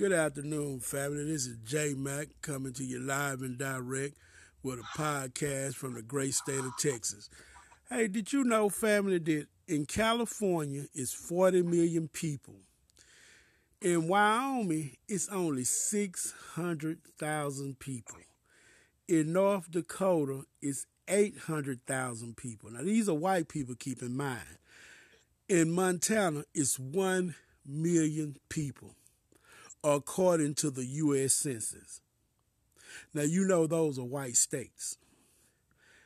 Good afternoon, family. This is J Mac coming to you live and direct with a podcast from the great state of Texas. Hey, did you know, family, that in California it's 40 million people? In Wyoming, it's only 600,000 people. In North Dakota, it's 800,000 people. Now, these are white people, keep in mind. In Montana, it's 1 million people according to the U.S. Census. Now, you know those are white states.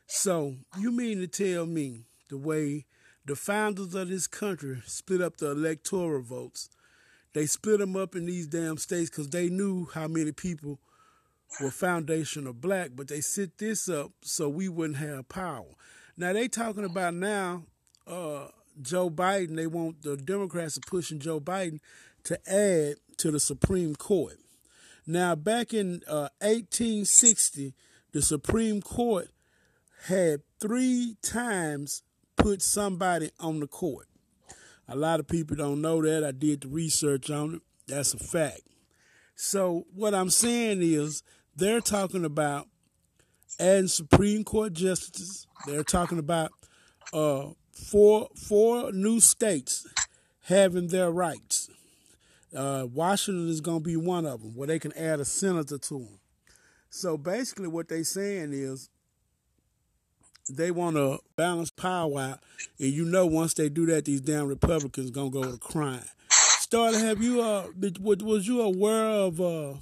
So, you mean to tell me the way the founders of this country split up the electoral votes, they split them up in these damn states because they knew how many people were foundational black, but they set this up so we wouldn't have power. Now, they talking about now uh, Joe Biden, they want the Democrats are pushing Joe Biden to add to the Supreme Court. Now, back in uh, 1860, the Supreme Court had three times put somebody on the court. A lot of people don't know that. I did the research on it. That's a fact. So, what I'm saying is, they're talking about adding Supreme Court justices. They're talking about uh, four four new states having their rights. Uh, Washington is going to be one of them where they can add a senator to them. So basically, what they're saying is they want to balance power out, and you know, once they do that, these damn Republicans gonna go to crime. Starter, have you uh, was you aware of uh,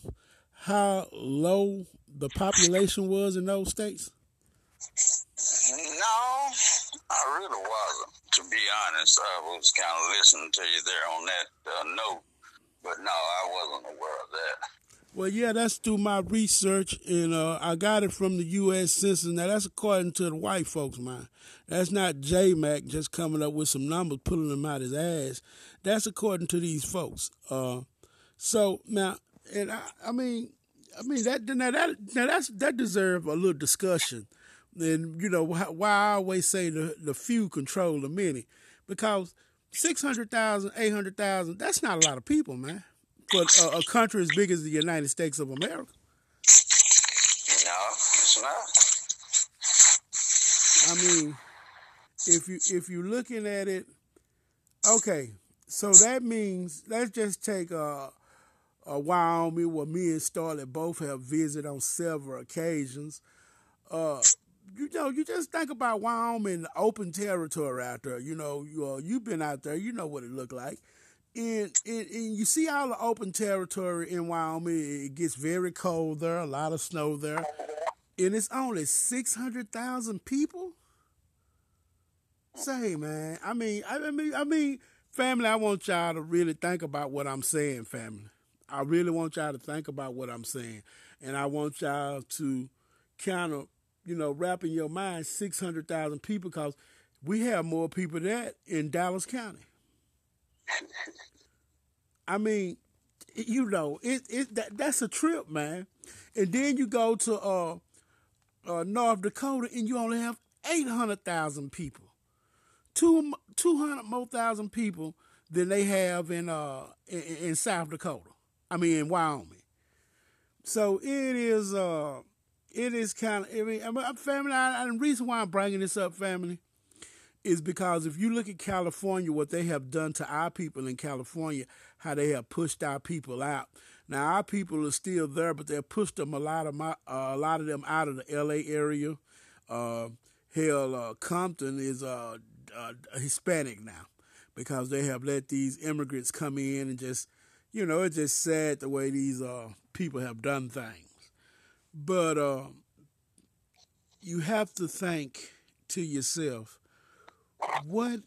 how low the population was in those states? No, I really wasn't. To be honest, I was kind of listening to you there on that uh, note but no, I wasn't aware of that. Well, yeah, that's through my research, and uh, I got it from the U.S. Census. Now, that's according to the white folks, man. That's not J Mac just coming up with some numbers, pulling them out his ass. That's according to these folks. Uh, so now, and I, I mean, I mean that now that now that's that deserves a little discussion. And you know why I always say the the few control the many, because 600,000, 800,000, that's not a lot of people, man. For a, a, country as big as the United States of America. No, it's not. I mean, if you if you're looking at it, okay, so that means let's just take a, a Wyoming where me and Starlet both have visited on several occasions. Uh, you know, you just think about Wyoming, open territory out there. You know, you uh, you've been out there, you know what it looked like. And, and, and you see all the open territory in Wyoming. It gets very cold there, a lot of snow there, and it's only six hundred thousand people. Say, man, I mean, I mean, I mean, family. I want y'all to really think about what I'm saying, family. I really want y'all to think about what I'm saying, and I want y'all to kind of you know, wrap in your mind 600,000 people because we have more people that in Dallas County. I mean, you know, it, it that, that's a trip, man. And then you go to uh, uh, North Dakota and you only have 800,000 people. Two, 200 more thousand people than they have in, uh, in, in South Dakota. I mean, in Wyoming. So it is, uh, it is kind of, I mean, I'm, family, I, the reason why I'm bringing this up, family, is because if you look at California, what they have done to our people in California, how they have pushed our people out. Now our people are still there, but they've pushed them a lot of my, uh, a lot of them out of the L.A. area. Uh, hell, uh, Compton is uh, uh, Hispanic now because they have let these immigrants come in and just, you know, it's just sad the way these uh, people have done things. But uh, you have to think to yourself, what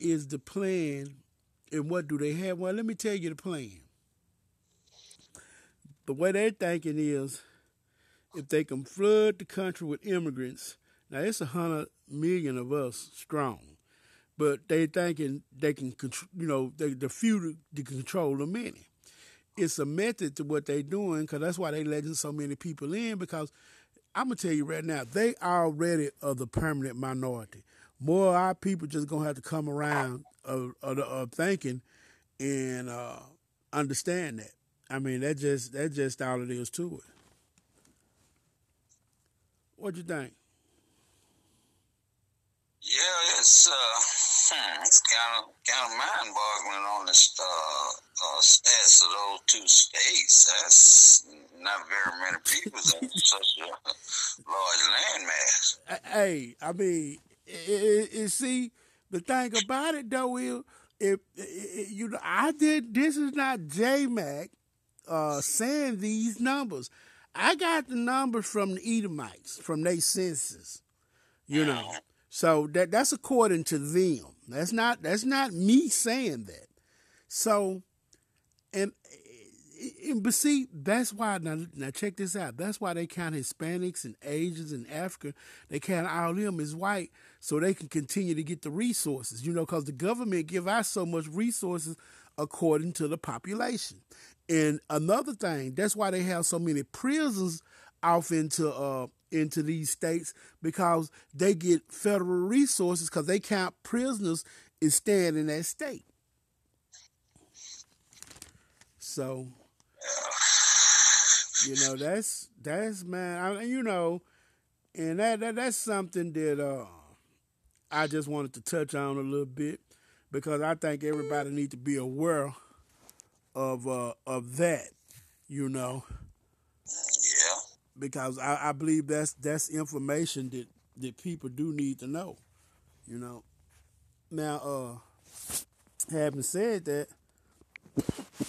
is the plan and what do they have? Well, let me tell you the plan. The way they're thinking is if they can flood the country with immigrants, now it's a hundred million of us strong, but they thinking they can, you know, they, the few to control the many it's a method to what they're doing because that's why they letting so many people in because I'm gonna tell you right now they already are the permanent minority. More of our people just gonna have to come around of, of, of thinking and uh, understand that. I mean, that just that just all it is to it. What you think? Yeah, it's uh, hmm, it's kind of kind of mind boggling on this uh, uh, stats of those two states. That's not very many people in such a large landmass. Hey, I mean, it, it, it, see the thing about it though is if, you know I did this is not JMac uh, saying these numbers. I got the numbers from the Edomites, from their census. You know. So that that's according to them. That's not that's not me saying that. So and, and but see, that's why now, now check this out. That's why they count Hispanics and Asians and Africa. They count all of them as white so they can continue to get the resources. You know, because the government give us so much resources according to the population. And another thing, that's why they have so many prisons off into uh into these states because they get federal resources because they count prisoners is staying in that state. So, you know, that's that's man, I, you know, and that, that that's something that uh, I just wanted to touch on a little bit because I think everybody needs to be aware of uh, of that, you know. Because I, I believe that's that's information that that people do need to know, you know. Now, uh, having said that,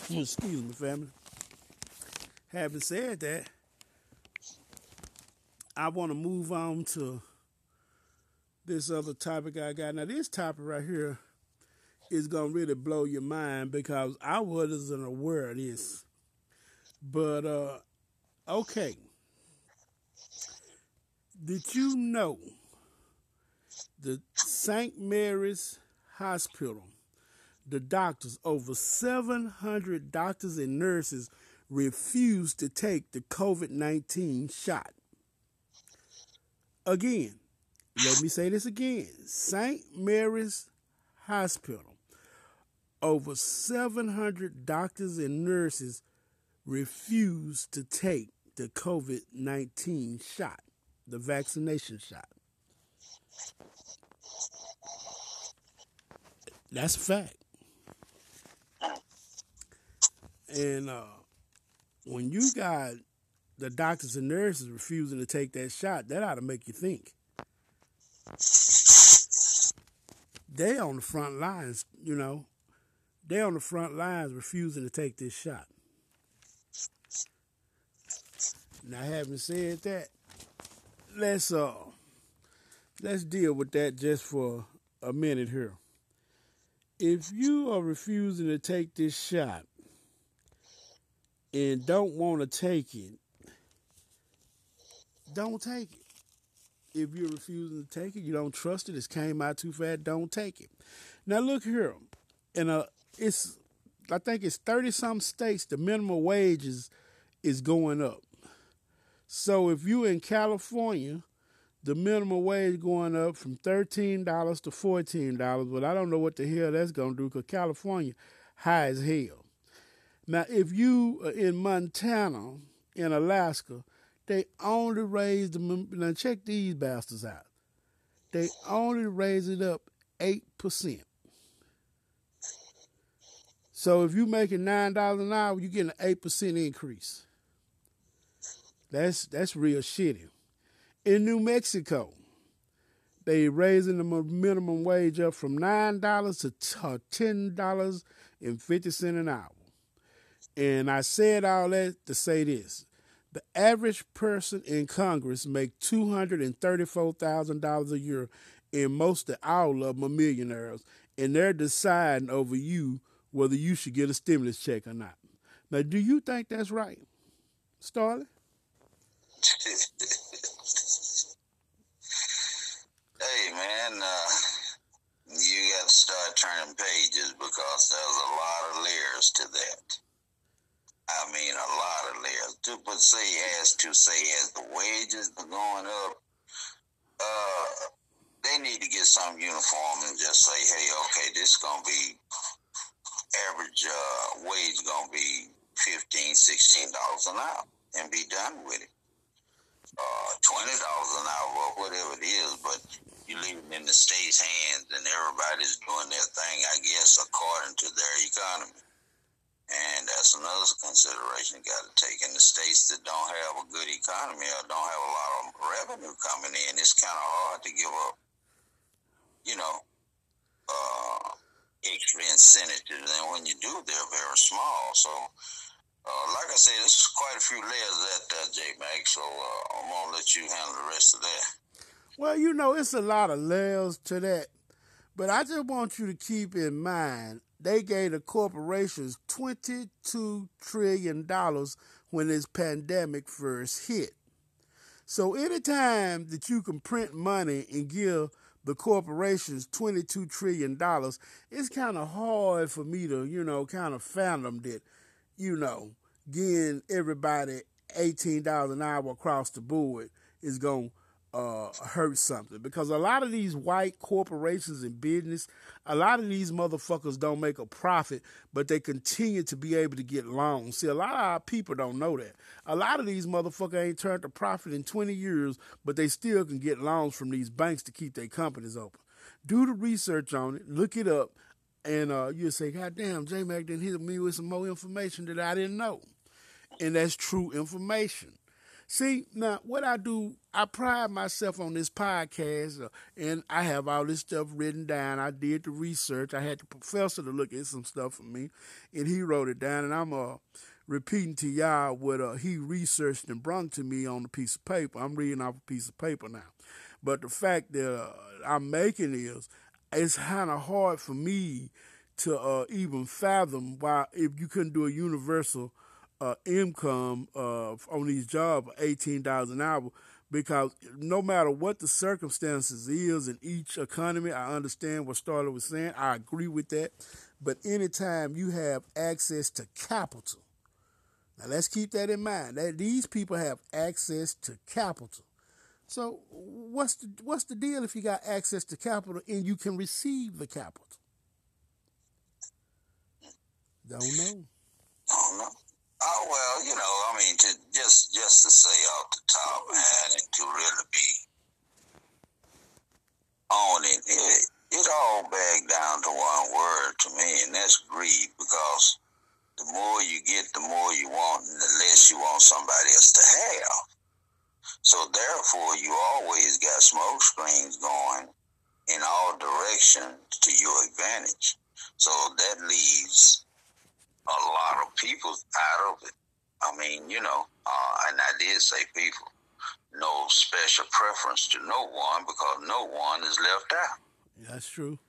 excuse me, family. Having said that, I want to move on to this other topic I got. Now, this topic right here is going to really blow your mind because I wasn't aware of this. But, uh, okay. Did you know the St. Mary's Hospital the doctors, over 700 doctors and nurses, refused to take the COVID 19 shot. Again, let me say this again St. Mary's Hospital, over 700 doctors and nurses refused to take the COVID 19 shot, the vaccination shot. That's a fact. And uh, when you got the doctors and nurses refusing to take that shot, that ought to make you think. They on the front lines, you know. They on the front lines refusing to take this shot. Now, having said that, let's uh let's deal with that just for a minute here. If you are refusing to take this shot, and don't want to take it, don't take it. If you're refusing to take it, you don't trust it, it's came out too fast, don't take it. Now look here. In a it's I think it's 30 some states the minimum wages is going up. So if you in California, the minimum wage going up from $13 to $14, but I don't know what the hell that's going to do because California high as hell. Now, if you are in Montana, in Alaska, they only raise the now check these bastards out. They only raise it up eight percent. So if you're making nine dollars an hour, you're getting an eight percent increase. That's that's real shitty. In New Mexico, they raising the minimum wage up from nine dollars to uh, ten dollars and fifty cent an hour. And I said all that to say this. The average person in Congress make two hundred and thirty-four thousand dollars a year, and most of all of them are millionaires, and they're deciding over you whether you should get a stimulus check or not. Now, do you think that's right, Starley? Hey, man, uh, you got to start turning pages because there's a lot of layers to that. I mean, a lot of layers. To but say as to say as the wages are going up, uh, they need to get some uniform and just say, hey, okay, this is gonna be average uh, wage gonna be 15 $16 an hour and be done with it. Uh, $20 an hour or whatever it is, but you leave it in the state's hands and everybody's doing their thing, I guess, according to their economy. And that's another consideration you got to take. In the states that don't have a good economy or don't have a lot of revenue coming in, it's kind of hard to give up, you know, uh, extra incentives. And when you do, they're very small. So, uh, like I said, this is quite a few layers of that, uh, J Mac. So uh, I'm going to let you handle the rest of that. Well, you know, it's a lot of layers to that. But I just want you to keep in mind they gave the corporations $22 trillion when this pandemic first hit. So anytime that you can print money and give the corporations $22 trillion, it's kind of hard for me to, you know, kind of fathom that, you know, getting everybody $18 an hour across the board is going to uh, hurt something because a lot of these white corporations and business, a lot of these motherfuckers don't make a profit, but they continue to be able to get loans. See, a lot of our people don't know that. A lot of these motherfuckers ain't turned a profit in 20 years, but they still can get loans from these banks to keep their companies open. Do the research on it, look it up, and uh, you'll say, God damn, J Mac didn't hit me with some more information that I didn't know. And that's true information. See, now what I do, I pride myself on this podcast, uh, and I have all this stuff written down. I did the research. I had the professor to look at some stuff for me, and he wrote it down. And I'm uh, repeating to y'all what uh, he researched and brought to me on a piece of paper. I'm reading off a piece of paper now. But the fact that uh, I'm making is, it's kind of hard for me to uh, even fathom why if you couldn't do a universal uh, income uh, on these jobs, eighteen dollars an hour, because no matter what the circumstances is in each economy, I understand what Starla was saying. I agree with that. But anytime you have access to capital, now let's keep that in mind. That these people have access to capital. So what's the what's the deal if you got access to capital and you can receive the capital? Don't know. Don't know. Oh well, you know, I mean, to just just to say off the top, man, and to really be on it, it, it all back down to one word to me, and that's greed. Because the more you get, the more you want, and the less you want somebody else to have. So therefore, you always got smoke screens going in all directions to your advantage. So that leaves a lot of people out of it. I mean, you know, uh, and I did say people, no special preference to no one because no one is left out. That's true.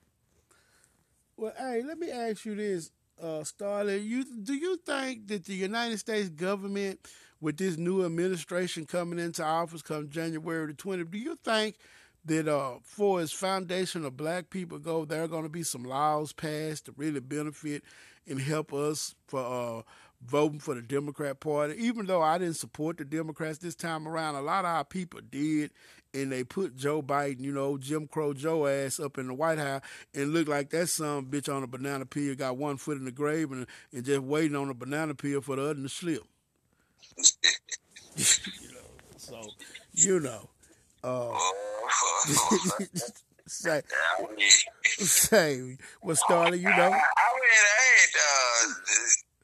Well, hey, let me ask you this, uh, Starlet. You do you think that the United States government, with this new administration coming into office come January the twentieth, do you think that uh, for its foundation of black people go, there are going to be some laws passed to really benefit and help us for uh, voting for the Democrat Party. Even though I didn't support the Democrats this time around, a lot of our people did, and they put Joe Biden, you know, Jim Crow Joe ass up in the White House and looked like that some bitch on a banana peel got one foot in the grave and, and just waiting on a banana peel for the other to slip. You know, so you know. Uh, say, say, what started, you know? I mean, I ain't, uh,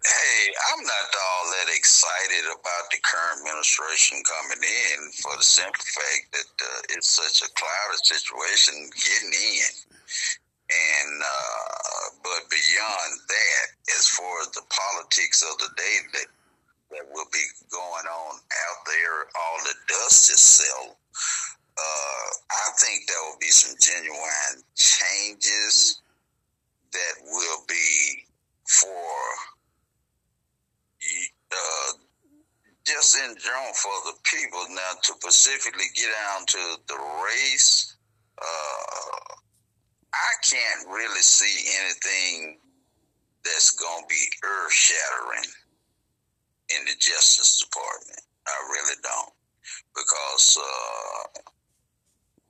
hey, I'm not all that excited about the current administration coming in for the simple fact that uh, it's such a clouded situation getting in. And, uh, but beyond that, as far as the politics of the day that, that will be going on out there, all the dust is settled. Uh, I think there will be some genuine changes that will be for uh, just in general for the people. Now, to specifically get down to the race, uh, I can't really see anything that's going to be earth shattering in the Justice Department. I really don't. Because uh,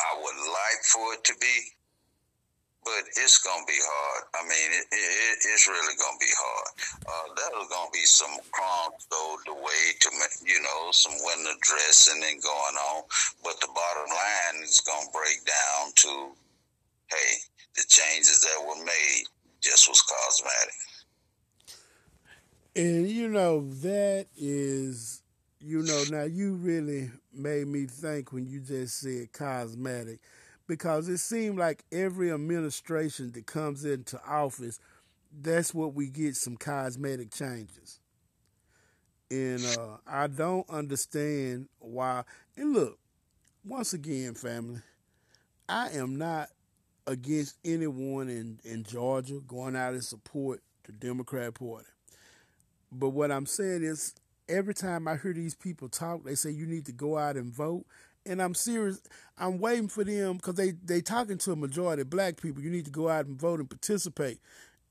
I would like for it to be, but it's gonna be hard. I mean, it, it, it's really gonna be hard. Uh, there's gonna be some crumbs the way to you know some window dressing and going on, but the bottom line is gonna break down to, hey, the changes that were made just was cosmetic. And you know that is, you know, now you really made me think when you just said cosmetic because it seemed like every administration that comes into office, that's what we get some cosmetic changes. And uh, I don't understand why. And look, once again, family, I am not against anyone in, in Georgia going out and support the Democrat Party. But what I'm saying is, every time I hear these people talk, they say you need to go out and vote and I'm serious. I'm waiting for them because they they talking to a majority of black people. You need to go out and vote and participate.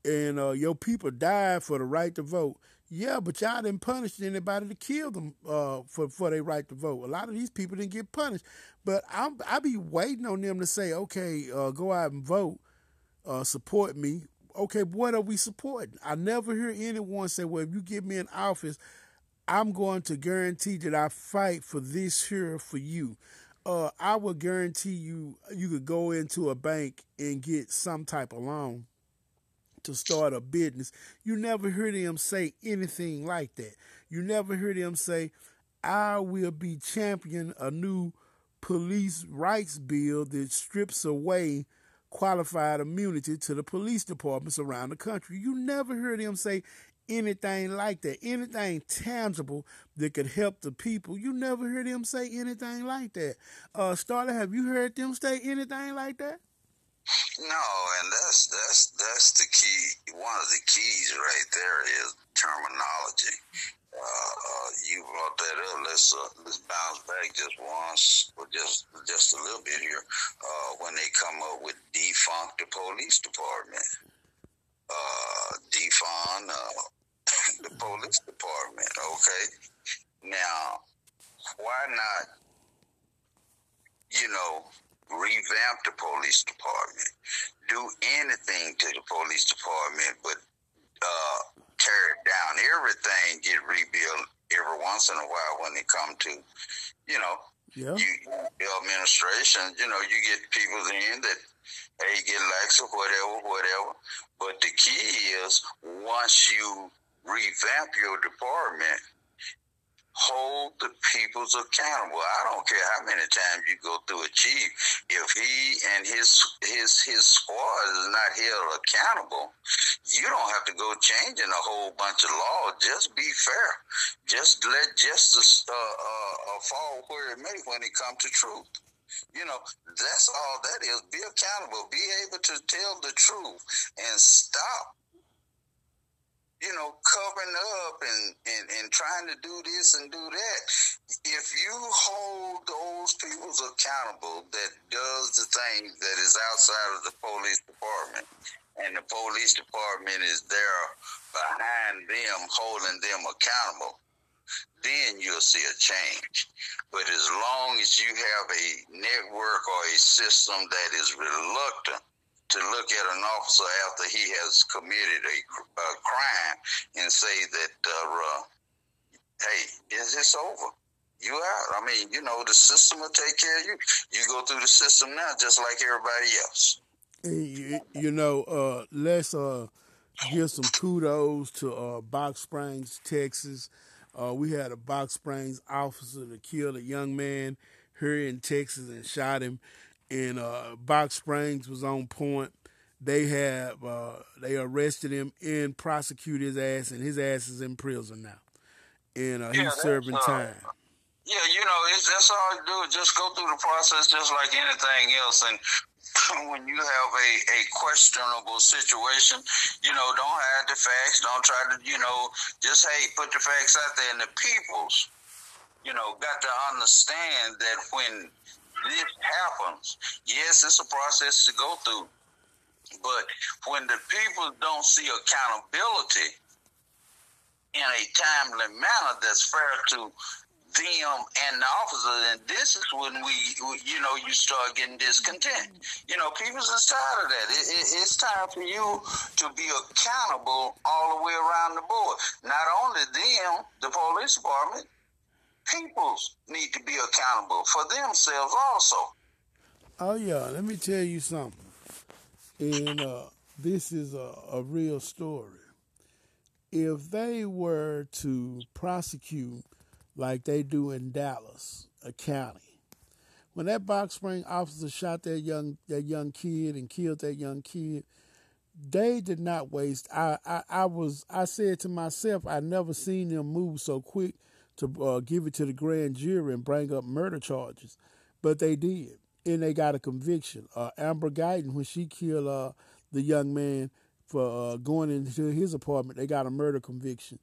And uh, your people died for the right to vote. Yeah, but y'all didn't punish anybody to kill them uh, for for their right to vote. A lot of these people didn't get punished. But I'm I be waiting on them to say, okay, uh, go out and vote, uh, support me. Okay, what are we supporting? I never hear anyone say, well, if you give me an office, I'm going to guarantee that I fight for this here for you. Uh, I will guarantee you you could go into a bank and get some type of loan to start a business. You never hear them say anything like that. You never hear them say, I will be champion a new police rights bill that strips away qualified immunity to the police departments around the country. You never hear them say anything like that, anything tangible that could help the people. You never hear them say anything like that. Uh, Starla, have you heard them say anything like that? No, and that's that's that's the key. One of the keys right there is terminology. Uh, you brought that up. Let's uh, let's bounce back just once, or just just a little bit here. Uh, when they come up with defunct the police department, uh, defund uh, the police department. Okay, now why not? You know, revamp the police department. Do anything to the police department, but uh, tear it down. Everything get rebuilt every once in a while when it come to, you know, yeah. you, administration. You know, you get people in that hey get lax or whatever, whatever. But the key is once you revamp your department, hold the peoples accountable. I don't care how many times you go through a chief. If he and his his his squad is not held accountable, you don't have to go changing a whole bunch of laws. Just be fair. Just let justice uh, uh, uh, fall where it may when it comes to truth. You know, that's all that is. Be accountable. Be able to tell the truth and stop you know, covering up and, and, and trying to do this and do that. If you hold those people accountable that does the things that is outside of the police department, and the police department is there behind them, holding them accountable, then you'll see a change. But as long as you have a network or a system that is reluctant to look at an officer after he has committed a, a crime and say that, uh, hey, is this over? You out. I mean, you know, the system will take care of you. You go through the system now just like everybody else. You, you know, uh, let's uh, give some kudos to uh, Balch Springs, Texas. Uh, we had a Balch Springs officer that killed a young man here in Texas and shot him and uh, Balch Springs was on point. They have uh, they arrested him and prosecuted his ass, and his ass is in prison now, and uh, he's serving uh, time. Yeah, you know, that's all you do is just go through the process, just like anything else. And when you have a, a questionable situation, you know, don't hide the facts. Don't try to, you know, just hey, put the facts out there. And the peoples, you know, got to understand that when this happens, yes, it's a process to go through. But when the people don't see accountability in a timely manner that's fair to them and the officers, and this is when we, you know, you start getting discontent. You know, people's tired of that. It, it, it's time for you to be accountable all the way around the board. Not only them, the police department, peoples need to be accountable for themselves also. Oh yeah, let me tell you something. And uh, this is a, a real story. If they were to prosecute like they do in Dallas, a county, when that Balch Spring officer shot that young that young kid and killed that young kid, they did not waste. I, I, I was I said to myself, I never seen them move so quick to uh, give it to the grand jury and bring up murder charges, but they did, and they got a conviction. Uh, Amber Guyger, when she killed uh, the young man for uh, going into his apartment, they got a murder conviction.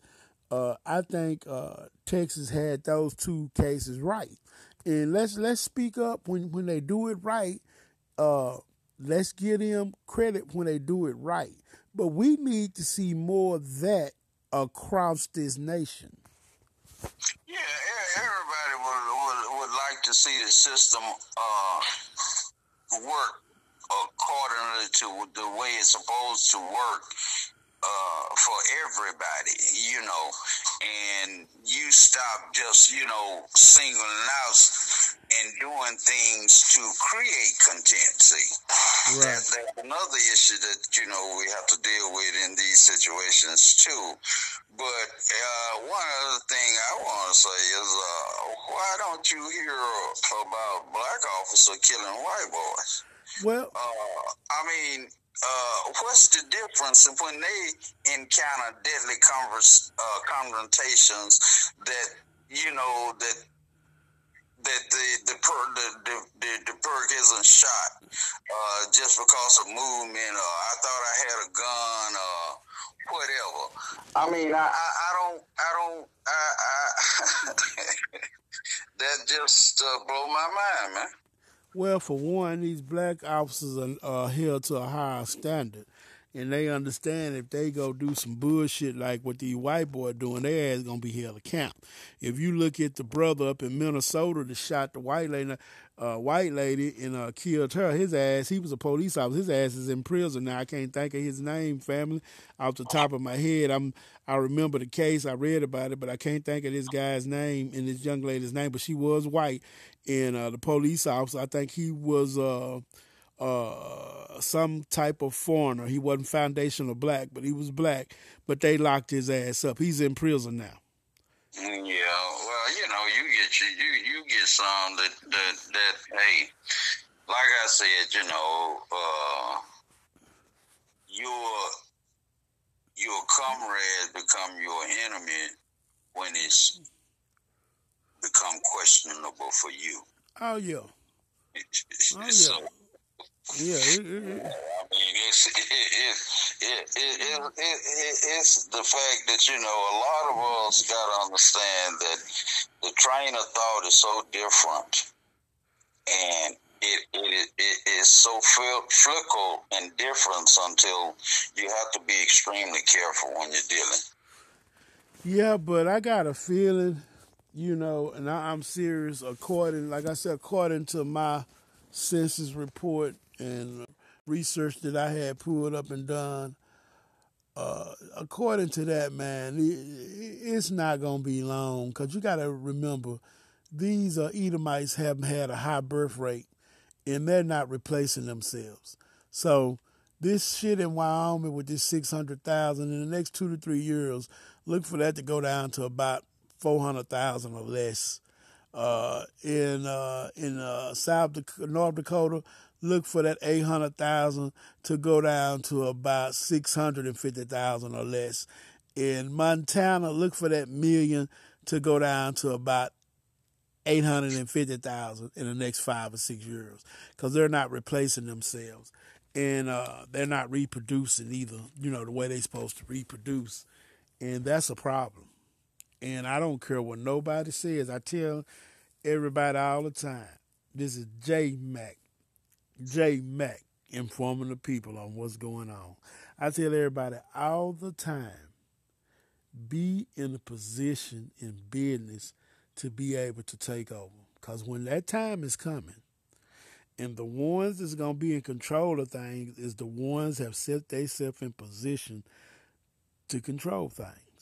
Uh, I think uh, Texas had those two cases right, and let's let's speak up when when they do it right. let's give them credit when they do it right, but we need to see more of that across this nation. Yeah, everybody would, would, would like to see the system uh, work accordingly to the way it's supposed to work uh, for everybody, you know, and you stop just, you know, singling out and doing things to create content. See, right. that, that's another issue that, you know, we have to deal with in these situations too. But uh, one other thing I want to say is, uh, why don't you hear about black officer killing white boys? Well, uh, I mean, uh, what's the difference when they encounter deadly converse, uh, confrontations that you know that that the the per, the, the, the, the perk isn't shot uh, just because of movement or I thought I had a gun or whatever. I mean, I, I, I don't I don't I, I that just uh, blow my mind, man. Well, for one, these black officers are, held to a higher standard, and they understand if they go do some bullshit like what these white boys doing, their ass gonna be held account. If you look at the brother up in Minnesota that shot the white lady, uh, white lady and uh, killed her, his ass, he was a police officer. His ass is in prison now. I can't think of his name, family, off the top of my head. I'm I remember the case. I read about it, but I can't think of this guy's name and this young lady's name. But she was white, and uh, the police officer. I think he was uh, uh, some type of foreigner. He wasn't foundational black, but he was black. But they locked his ass up. He's in prison now. Yeah, well, you know, you get you you, you get some that that that hey, like I said, you know, uh, your your comrade become your enemy when it's become questionable for you. Oh yeah. oh yeah. Yeah, it, it, it. I mean, it's it, it, it, it, it's the fact that you know a lot of us got to understand that the train of thought is so different, and it it, it is so fickle and different until you have to be extremely careful when you're dealing. Yeah, but I got a feeling you know, and I, am serious. According, like I said, according to my census report and research that I had pulled up and done, uh, according to that, man, it, it's not gonna be long because you got to remember these uh, Edomites have had a high birth rate, and they're not replacing themselves. So this shit in Wyoming with this six hundred thousand in the next two to three years, look for that to go down to about four hundred thousand or less. Uh, in uh, in uh, South North Dakota, look for that eight hundred thousand to go down to about six hundred and fifty thousand or less. In Montana, look for that million to go down to about eight hundred and fifty thousand in the next five or six years, because they're not replacing themselves, and uh, they're not reproducing either. You know the way they're supposed to reproduce, and that's a problem. And I don't care what nobody says. I tell everybody all the time, this is J Mac. J Mac informing the people on what's going on. I tell everybody all the time, be in a position in business to be able to take over. Because when that time is coming, and the ones that's going to be in control of things is the ones have set themselves in position to control things.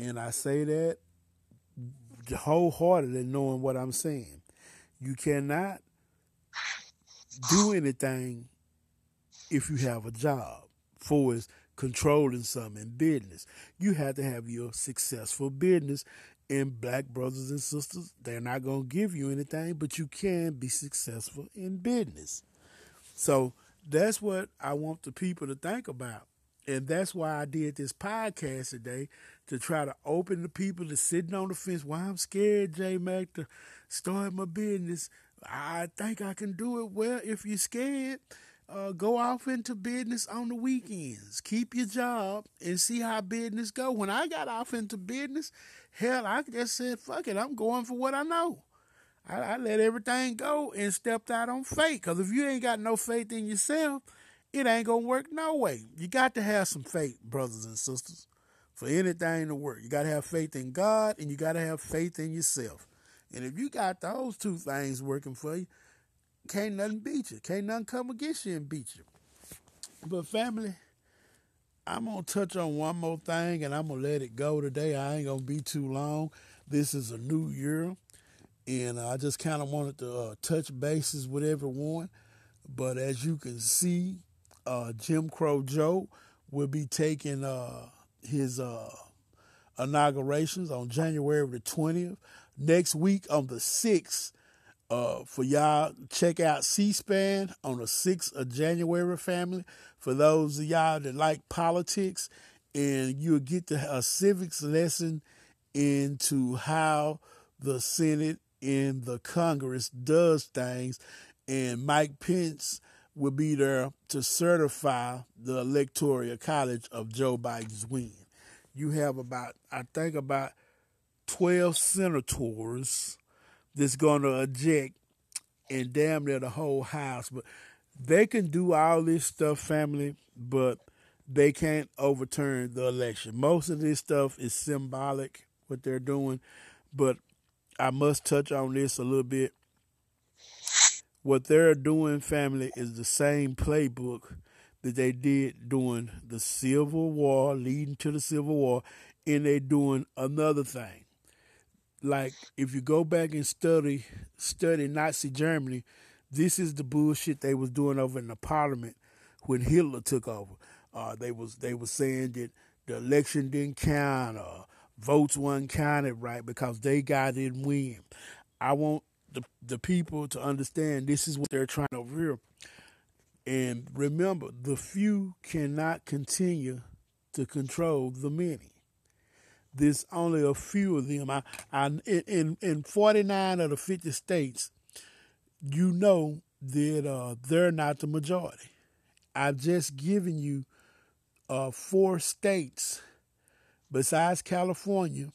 And I say that wholeheartedly knowing what I'm saying. You cannot do anything if you have a job for is controlling something in business. You have to have your successful business and black brothers and sisters, they're not going to give you anything, but you can be successful in business. So that's what I want the people to think about. And that's why I did this podcast today to try to open the people to sitting on the fence. Why I'm scared, J Mac, to start my business. I think I can do it well. If you're scared, uh, go off into business on the weekends. Keep your job and see how business go. When I got off into business, hell, I just said, fuck it, I'm going for what I know. I, I let everything go and stepped out on faith. Because if you ain't got no faith in yourself, it ain't going to work no way. You got to have some faith, brothers and sisters, for anything to work. You got to have faith in God and you got to have faith in yourself. And if you got those two things working for you, can't nothing beat you. Can't nothing come against you and beat you. But family, I'm gonna touch on one more thing and I'm gonna let it go today. I ain't gonna be too long. This is a new year, and I just kind of wanted to uh, touch bases with everyone. But as you can see, uh, Jim Crow Joe will be taking uh, his uh, inaugurations on January the 20th. Next week on the 6th, uh, for y'all, check out C-SPAN on the 6th of January, family. For those of y'all that like politics, and you'll get a civics lesson into how the Senate and the Congress does things. And Mike Pence will be there to certify the electoral college of Joe Biden's win. You have about, I think, about 12 senators that's going to eject and damn near the whole house. But they can do all this stuff, family, but they can't overturn the election. Most of this stuff is symbolic, what they're doing, but I must touch on this a little bit. What they're doing, family, is the same playbook that they did during the Civil War, leading to the Civil War, and they're doing another thing like if you go back and study study Nazi Germany, this is the bullshit they was doing over in the parliament when Hitler took over. Uh, they was they was saying that the election didn't count or votes weren't counted right because they got didn't win. I want the the people to understand this is what they're trying over here. And remember, the few cannot continue to control the many there's only a few of them. I, I in in 49 of the 50 states, you know that uh, they're not the majority. I've just given you uh, four states besides California,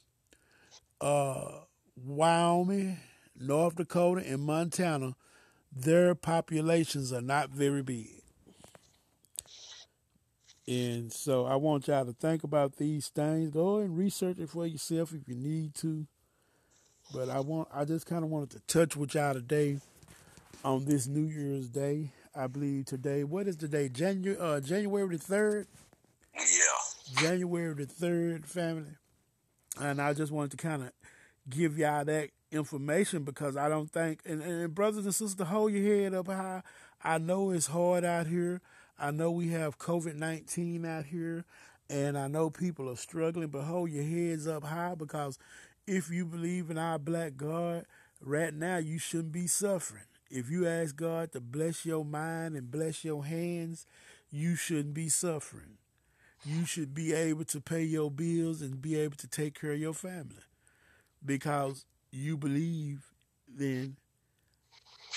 uh, Wyoming, North Dakota, and Montana. Their populations are not very big. And so I want y'all to think about these things. Go and research it for yourself if you need to. But I want I just kind of wanted to touch with y'all today on this New Year's Day. I believe today. What is today? January uh, January the third. Yeah. January the third, family. And I just wanted to kind of give y'all that information because I don't think and, and brothers and sisters, hold your head up high. I know it's hard out here. I know we have COVID 19 out here, and I know people are struggling, but hold your heads up high because if you believe in our black God, right now you shouldn't be suffering. If you ask God to bless your mind and bless your hands, you shouldn't be suffering. You should be able to pay your bills and be able to take care of your family because you believe in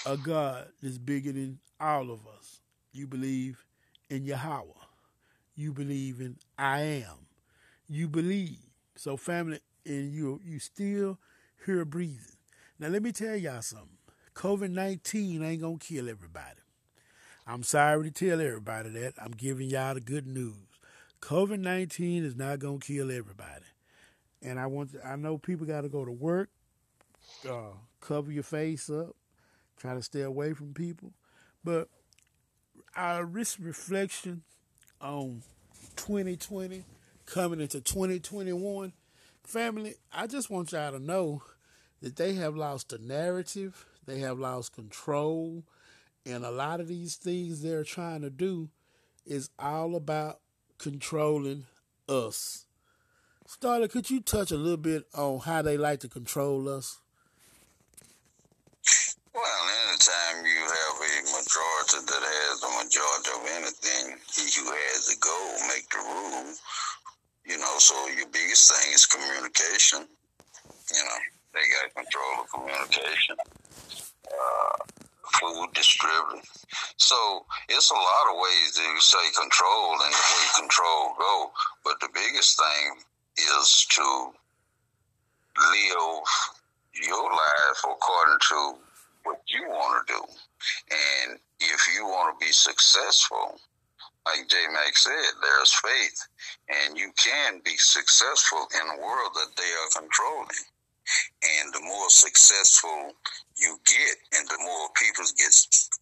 a God that's bigger than all of us. You believe in Yahweh. You believe in I am. You believe. So family, and you you still here breathing. Now let me tell y'all something. COVID nineteen ain't gonna kill everybody. I'm sorry to tell everybody that. I'm giving y'all the good news. COVID nineteen is not gonna kill everybody. And I want to, I know people gotta go to work uh, cover your face up, try to stay away from people. But our risk reflection on 2020 coming into 2021, family, I just want y'all to know that they have lost the narrative, they have lost control, and a lot of these things they're trying to do is all about controlling us. Starter, could you touch a little bit on how they like to control us? Well, anytime you have a majority that has the majority of anything, he who has the goal make the rule. You know, so your biggest thing is communication. You know, they got control of communication, uh, food distribution. So it's a lot of ways to say control and the way control go. But the biggest thing is to live your life according to what you want to do. And if you want to be successful, like J Mac said, there's faith. And you can be successful in a world that they are controlling. And the more successful you get and the more people get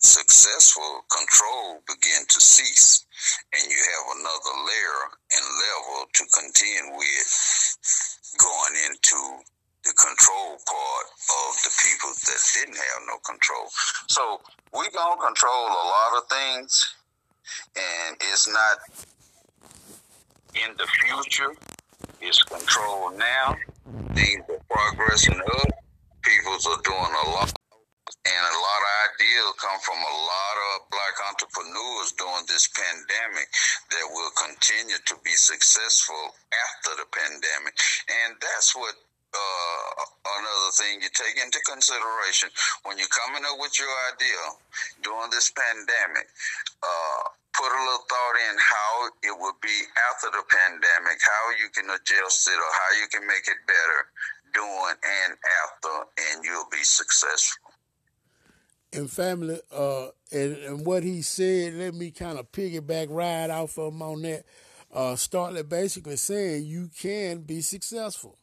successful, control begin to cease. And you have another layer and level to contend with going into the control part of the people that didn't have no control. So we gonna control a lot of things, and it's not in the future. It's control now. Things are progressing up. Peoples are doing a lot. And a lot of ideas come from a lot of black entrepreneurs during this pandemic that will continue to be successful after the pandemic. And that's what uh, another thing you take into consideration when you're coming up with your idea during this pandemic. Uh, put a little thought in how it would be after the pandemic, how you can adjust it or how you can make it better during and after, and you'll be successful. And family, uh, and, and what he said, let me kind of piggyback right off of him on that. Uh, Starlet basically saying you can be successful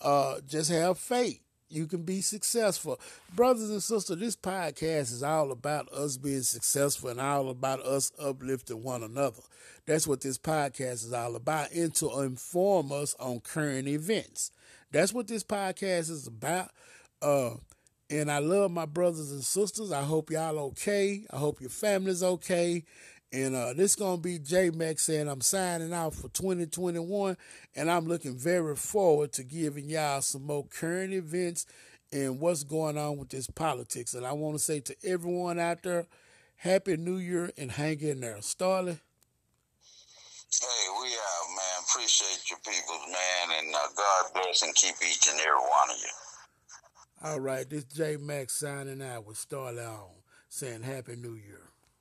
uh, just have faith. You can be successful. Brothers and sisters, this podcast is all about us being successful and all about us uplifting one another. That's what this podcast is all about, and to inform us on current events. That's what this podcast is about. Uh, and I love my brothers and sisters. I hope y'all okay. I hope your family's okay. And uh, this gonna be J Mac saying I'm signing out for 2021, and I'm looking very forward to giving y'all some more current events and what's going on with this politics. And I want to say to everyone out there, Happy New Year and hang in there, Starley. Hey, we out, man. Appreciate your people, man, and uh, God bless and keep each and every one of you. All right, this J Mac signing out with Starley on saying Happy New Year.